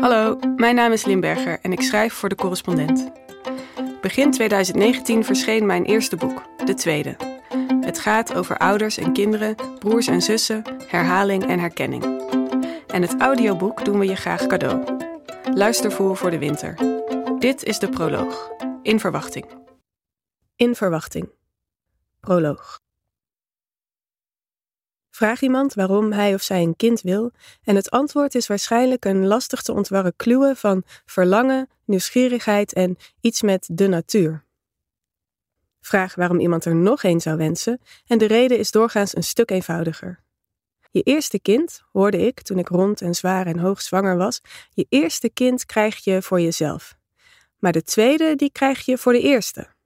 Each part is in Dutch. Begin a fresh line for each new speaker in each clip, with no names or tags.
Hallo, mijn naam is Limberger en ik schrijf voor de correspondent. Begin 2019 verscheen mijn eerste boek, de tweede. Het gaat over ouders en kinderen, broers en zussen, herhaling en herkenning. En het audioboek doen we je graag cadeau. Luistervoer voor de winter. Dit is de proloog. In verwachting. In verwachting. Proloog. Vraag iemand waarom hij of zij een kind wil en het antwoord is waarschijnlijk een lastig te ontwarren kluwen van verlangen, nieuwsgierigheid en iets met de natuur. Vraag waarom iemand er nog een zou wensen en de reden is doorgaans een stuk eenvoudiger. Je eerste kind, hoorde ik toen ik rond en zwaar en hoog zwanger was, je eerste kind krijg je voor jezelf. Maar de tweede, die krijg je voor de eerste.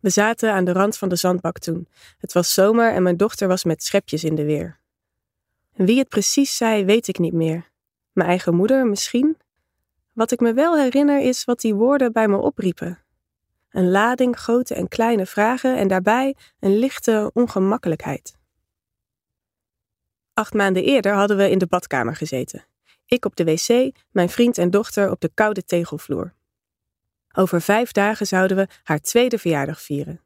We zaten aan de rand van de zandbak toen. Het was zomer en mijn dochter was met schepjes in de weer. Wie het precies zei, weet ik niet meer. Mijn eigen moeder misschien? Wat ik me wel herinner is wat die woorden bij me opriepen. Een lading grote en kleine vragen en daarbij een lichte ongemakkelijkheid. Acht maanden eerder hadden we in de badkamer gezeten. Ik op de wc, mijn vriend en dochter op de koude tegelvloer. Over vijf dagen zouden we haar tweede verjaardag vieren.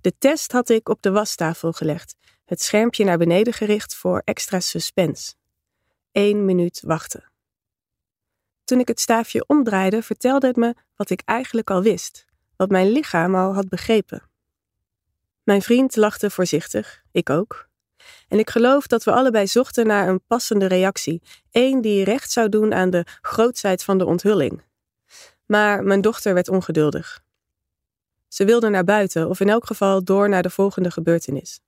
De test had ik op de wastafel gelegd, het schermpje naar beneden gericht voor extra suspense. Eén minuut wachten. Toen ik het staafje omdraaide, vertelde het me wat ik eigenlijk al wist, wat mijn lichaam al had begrepen. Mijn vriend lachte voorzichtig, ik ook. En ik geloof dat we allebei zochten naar een passende reactie, één die recht zou doen aan de grootsheid van de onthulling. Maar mijn dochter werd ongeduldig. Ze wilde naar buiten, of in elk geval door naar de volgende gebeurtenis.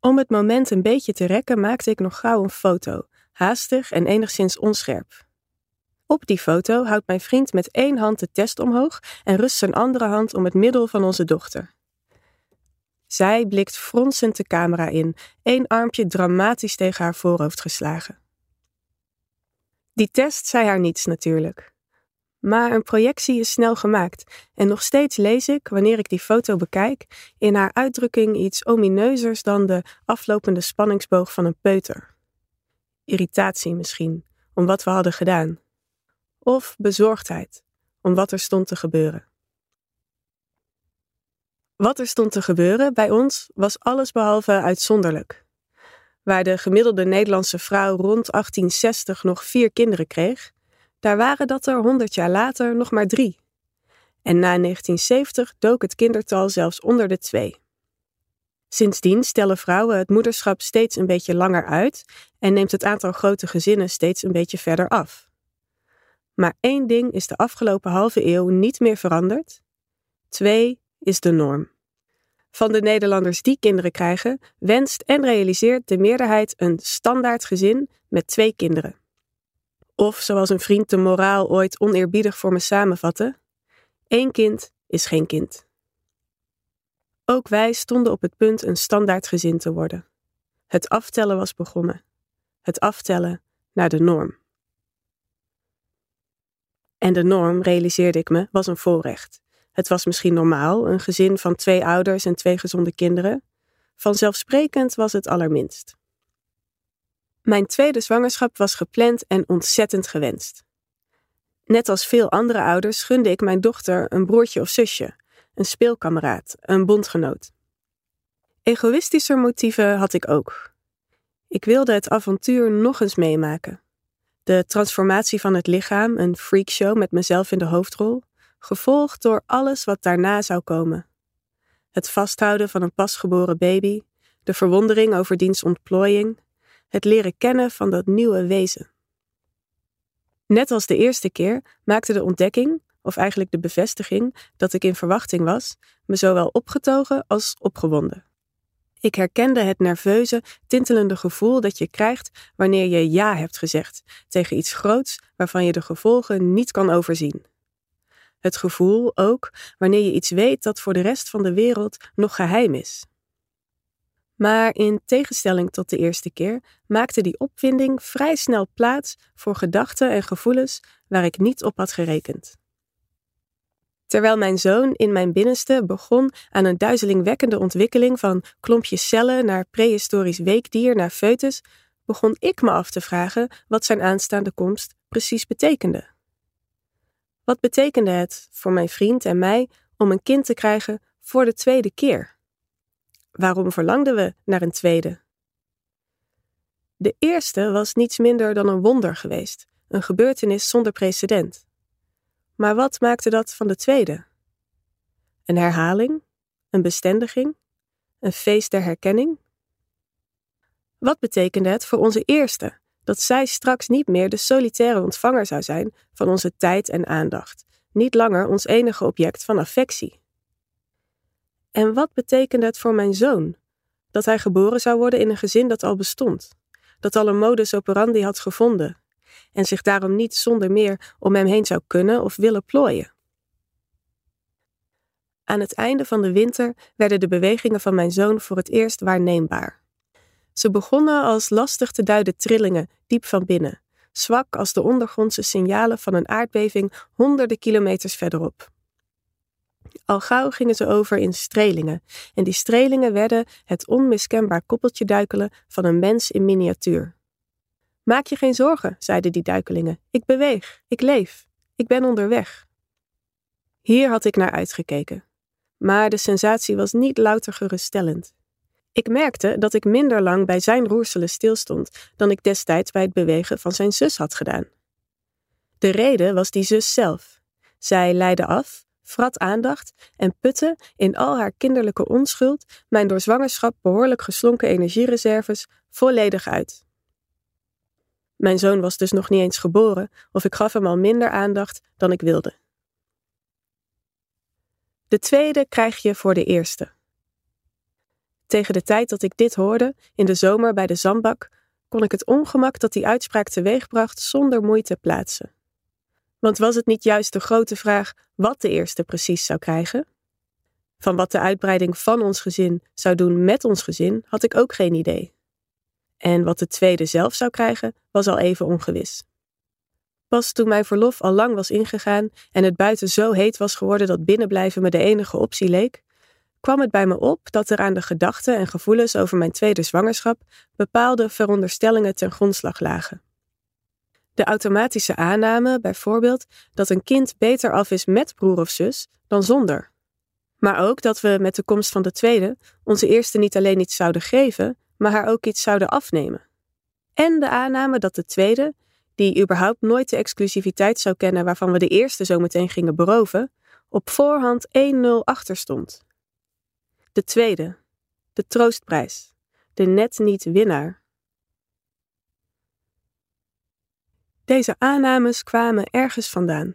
Om het moment een beetje te rekken, maakte ik nog gauw een foto, haastig en enigszins onscherp. Op die foto houdt mijn vriend met één hand de test omhoog en rust zijn andere hand om het middel van onze dochter. Zij blikt fronsend de camera in, één armpje dramatisch tegen haar voorhoofd geslagen. Die test zei haar niets natuurlijk. Maar een projectie is snel gemaakt en nog steeds lees ik, wanneer ik die foto bekijk, in haar uitdrukking iets omineuzers dan de aflopende spanningsboog van een peuter. Irritatie misschien, om wat we hadden gedaan. Of bezorgdheid, om wat er stond te gebeuren. Wat er stond te gebeuren bij ons was allesbehalve uitzonderlijk. Waar de gemiddelde Nederlandse vrouw rond 1860 nog vier kinderen kreeg, daar waren dat er honderd jaar later nog maar drie. En na 1970 dook het kindertal zelfs onder de twee. Sindsdien stellen vrouwen het moederschap steeds een beetje langer uit en neemt het aantal grote gezinnen steeds een beetje verder af. Maar één ding is de afgelopen halve eeuw niet meer veranderd. Twee is de norm. Van de Nederlanders die kinderen krijgen, wenst en realiseert de meerderheid een standaard gezin met twee kinderen. Of zoals een vriend de moraal ooit oneerbiedig voor me samenvatte: één kind is geen kind. Ook wij stonden op het punt een standaard gezin te worden. Het aftellen was begonnen. Het aftellen naar de norm. En de norm, realiseerde ik me, was een voorrecht. Het was misschien normaal, een gezin van twee ouders en twee gezonde kinderen. Vanzelfsprekend was het allerminst. Mijn tweede zwangerschap was gepland en ontzettend gewenst. Net als veel andere ouders gunde ik mijn dochter een broertje of zusje, een speelkameraad, een bondgenoot. Egoïstischer motieven had ik ook. Ik wilde het avontuur nog eens meemaken. De transformatie van het lichaam, een freakshow met mezelf in de hoofdrol, gevolgd door alles wat daarna zou komen. Het vasthouden van een pasgeboren baby, de verwondering over diens ontplooiing, het leren kennen van dat nieuwe wezen. Net als de eerste keer maakte de ontdekking, of eigenlijk de bevestiging dat ik in verwachting was, me zowel opgetogen als opgewonden. Ik herkende het nerveuze, tintelende gevoel dat je krijgt wanneer je ja hebt gezegd tegen iets groots waarvan je de gevolgen niet kan overzien. Het gevoel ook wanneer je iets weet dat voor de rest van de wereld nog geheim is. Maar in tegenstelling tot de eerste keer maakte die opwinding vrij snel plaats voor gedachten en gevoelens waar ik niet op had gerekend. Terwijl mijn zoon in mijn binnenste begon aan een duizelingwekkende ontwikkeling van klompjes cellen naar prehistorisch weekdier naar foetus, begon ik me af te vragen wat zijn aanstaande komst precies betekende. Wat betekende het voor mijn vriend en mij om een kind te krijgen voor de tweede keer? Waarom verlangden we naar een tweede? De eerste was niets minder dan een wonder geweest, een gebeurtenis zonder precedent. Maar wat maakte dat van de tweede? Een herhaling? Een bestendiging? Een feest der herkenning? Wat betekende het voor onze eerste dat zij straks niet meer de solitaire ontvanger zou zijn van onze tijd en aandacht, niet langer ons enige object van affectie? En wat betekende het voor mijn zoon dat hij geboren zou worden in een gezin dat al bestond, dat al een modus operandi had gevonden en zich daarom niet zonder meer om hem heen zou kunnen of willen plooien? Aan het einde van de winter werden de bewegingen van mijn zoon voor het eerst waarneembaar. Ze begonnen als lastig te duiden trillingen diep van binnen, zwak als de ondergrondse signalen van een aardbeving honderden kilometers verderop. Al gauw gingen ze over in strelingen, en die strelingen werden het onmiskenbaar koppeltje duikelen van een mens in miniatuur. Maak je geen zorgen, zeiden die duikelingen. Ik beweeg, ik leef, ik ben onderweg. Hier had ik naar uitgekeken. Maar de sensatie was niet louter geruststellend. Ik merkte dat ik minder lang bij zijn roerselen stilstond dan ik destijds bij het bewegen van zijn zus had gedaan. De reden was die zus zelf. Zij leidde af, vrat aandacht en putte in al haar kinderlijke onschuld mijn door zwangerschap behoorlijk geslonken energiereserves volledig uit. Mijn zoon was dus nog niet eens geboren, of ik gaf hem al minder aandacht dan ik wilde. De tweede krijg je voor de eerste. Tegen de tijd dat ik dit hoorde, in de zomer bij de zandbak, kon ik het ongemak dat die uitspraak teweegbracht zonder moeite plaatsen. Want was het niet juist de grote vraag wat de eerste precies zou krijgen? Van wat de uitbreiding van ons gezin zou doen met ons gezin, had ik ook geen idee. En wat de tweede zelf zou krijgen, was al even ongewis. Pas toen mijn verlof al lang was ingegaan en het buiten zo heet was geworden dat binnenblijven me de enige optie leek, kwam het bij me op dat er aan de gedachten en gevoelens over mijn tweede zwangerschap bepaalde veronderstellingen ten grondslag lagen. De automatische aanname, bijvoorbeeld, dat een kind beter af is met broer of zus dan zonder. Maar ook dat we met de komst van de tweede onze eerste niet alleen iets zouden geven, maar haar ook iets zouden afnemen. En de aanname dat de tweede, die überhaupt nooit de exclusiviteit zou kennen waarvan we de eerste zo meteen gingen beroven, op voorhand 1-0 achter stond. De tweede, de troostprijs, de net niet winnaar. Deze aannames kwamen ergens vandaan.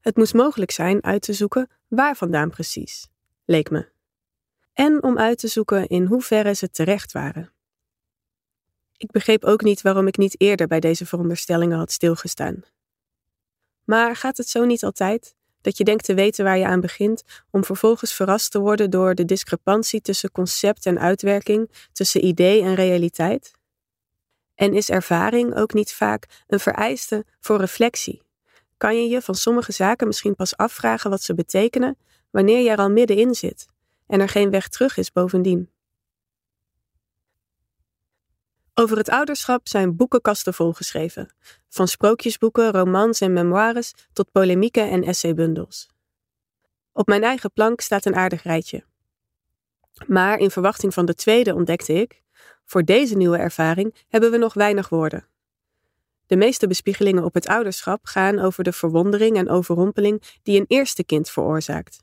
Het moest mogelijk zijn uit te zoeken waar vandaan precies, leek me. En om uit te zoeken in hoeverre ze terecht waren. Ik begreep ook niet waarom ik niet eerder bij deze veronderstellingen had stilgestaan. Maar gaat het zo niet altijd? Dat je denkt te weten waar je aan begint, om vervolgens verrast te worden door de discrepantie tussen concept en uitwerking, tussen idee en realiteit? En is ervaring ook niet vaak een vereiste voor reflectie? Kan je je van sommige zaken misschien pas afvragen wat ze betekenen wanneer je er al middenin zit en er geen weg terug is bovendien? Over het ouderschap zijn boekenkasten volgeschreven, van sprookjesboeken, romans en memoires tot polemieken en essaybundels. Op mijn eigen plank staat een aardig rijtje. Maar in verwachting van de tweede ontdekte ik, voor deze nieuwe ervaring hebben we nog weinig woorden. De meeste bespiegelingen op het ouderschap gaan over de verwondering en overrompeling die een eerste kind veroorzaakt.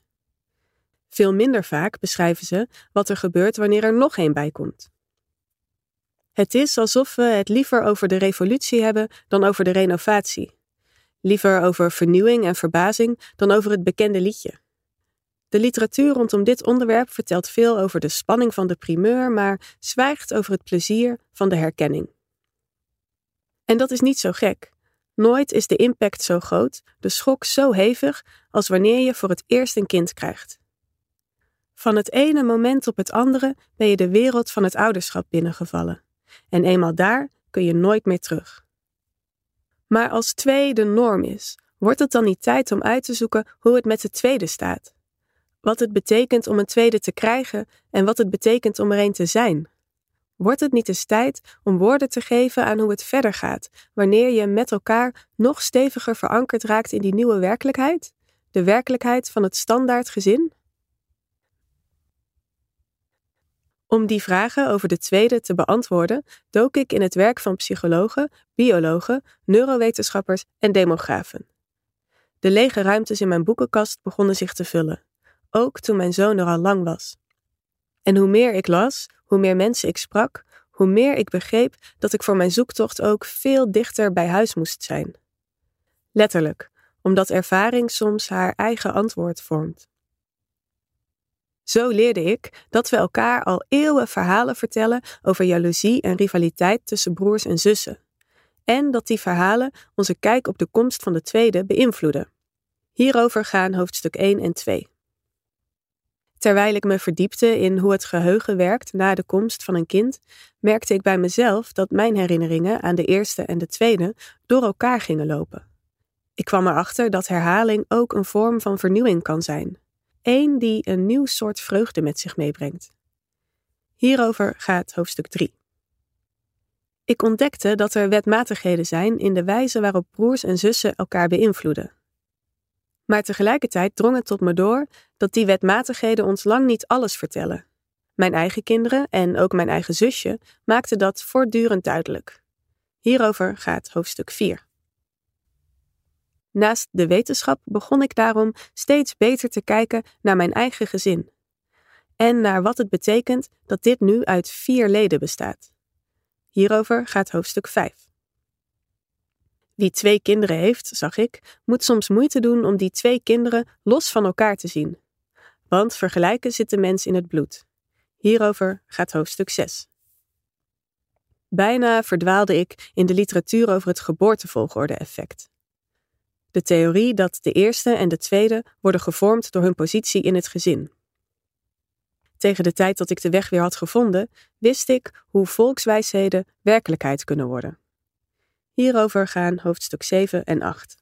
Veel minder vaak beschrijven ze wat er gebeurt wanneer er nog een bij komt. Het is alsof we het liever over de revolutie hebben dan over de renovatie. Liever over vernieuwing en verbazing dan over het bekende liedje. De literatuur rondom dit onderwerp vertelt veel over de spanning van de primeur, maar zwijgt over het plezier van de herkenning. En dat is niet zo gek. Nooit is de impact zo groot, de schok zo hevig, als wanneer je voor het eerst een kind krijgt. Van het ene moment op het andere ben je de wereld van het ouderschap binnengevallen. En eenmaal daar kun je nooit meer terug. Maar als twee de norm is, wordt het dan niet tijd om uit te zoeken hoe het met de tweede staat? Wat het betekent om een tweede te krijgen en wat het betekent om er een te zijn? Wordt het niet eens tijd om woorden te geven aan hoe het verder gaat, wanneer je met elkaar nog steviger verankerd raakt in die nieuwe werkelijkheid? De werkelijkheid van het standaard gezin? Om die vragen over de tweede te beantwoorden, dook ik in het werk van psychologen, biologen, neurowetenschappers en demografen. De lege ruimtes in mijn boekenkast begonnen zich te vullen, ook toen mijn zoon er al lang was. En hoe meer ik las, hoe meer mensen ik sprak, hoe meer ik begreep dat ik voor mijn zoektocht ook veel dichter bij huis moest zijn. Letterlijk, omdat ervaring soms haar eigen antwoord vormt. Zo leerde ik dat we elkaar al eeuwen verhalen vertellen over jaloezie en rivaliteit tussen broers en zussen. En dat die verhalen onze kijk op de komst van de tweede beïnvloeden. Hierover gaan hoofdstuk 1 en 2. Terwijl ik me verdiepte in hoe het geheugen werkt na de komst van een kind, merkte ik bij mezelf dat mijn herinneringen aan de eerste en de tweede door elkaar gingen lopen. Ik kwam erachter dat herhaling ook een vorm van vernieuwing kan zijn. Eén die een nieuw soort vreugde met zich meebrengt. Hierover gaat hoofdstuk 3. Ik ontdekte dat er wetmatigheden zijn in de wijze waarop broers en zussen elkaar beïnvloeden. Maar tegelijkertijd drong het tot me door dat die wetmatigheden ons lang niet alles vertellen. Mijn eigen kinderen en ook mijn eigen zusje maakten dat voortdurend duidelijk. Hierover gaat hoofdstuk 4. Naast de wetenschap begon ik daarom steeds beter te kijken naar mijn eigen gezin. En naar wat het betekent dat dit nu uit vier leden bestaat. Hierover gaat hoofdstuk 5. Wie twee kinderen heeft, zag ik, moet soms moeite doen om die twee kinderen los van elkaar te zien. Want vergelijken zit de mens in het bloed. Hierover gaat hoofdstuk 6. Bijna verdwaalde ik in de literatuur over het geboortevolgorde-effect. De theorie dat de eerste en de tweede worden gevormd door hun positie in het gezin. Tegen de tijd dat ik de weg weer had gevonden, wist ik hoe volkswijsheden werkelijkheid kunnen worden. Hierover gaan hoofdstuk 7 en 8.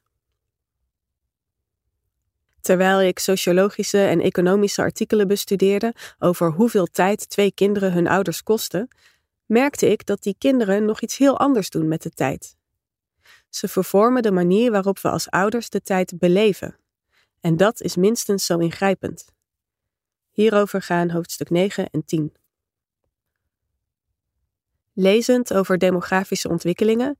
Terwijl ik sociologische en economische artikelen bestudeerde over hoeveel tijd twee kinderen hun ouders kosten, merkte ik dat die kinderen nog iets heel anders doen met de tijd. Ze vervormen de manier waarop we als ouders de tijd beleven. En dat is minstens zo ingrijpend. Hierover gaan hoofdstuk 9 en 10. Lezend over demografische ontwikkelingen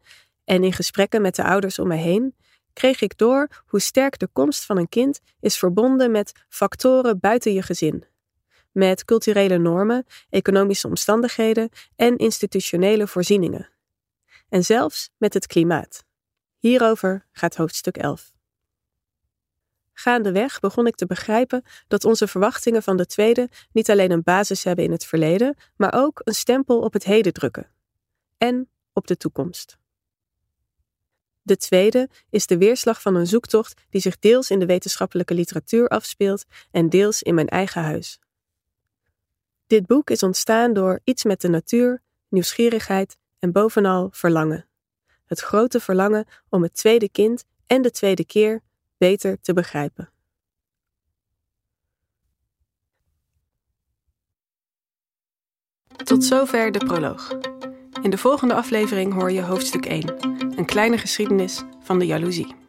en in gesprekken met de ouders om me heen kreeg ik door hoe sterk de komst van een kind is verbonden met factoren buiten je gezin. Met culturele normen, economische omstandigheden en institutionele voorzieningen. En zelfs met het klimaat. Hierover gaat hoofdstuk 11. Gaandeweg begon ik te begrijpen dat onze verwachtingen van de tweede niet alleen een basis hebben in het verleden, maar ook een stempel op het heden drukken. En op de toekomst. De tweede is de weerslag van een zoektocht die zich deels in de wetenschappelijke literatuur afspeelt en deels in mijn eigen huis. Dit boek is ontstaan door iets met de natuur, nieuwsgierigheid en bovenal verlangen. Het grote verlangen om het tweede kind en de tweede keer beter te begrijpen. Tot zover de proloog. In de volgende aflevering hoor je hoofdstuk 1, een kleine geschiedenis van de jaloezie.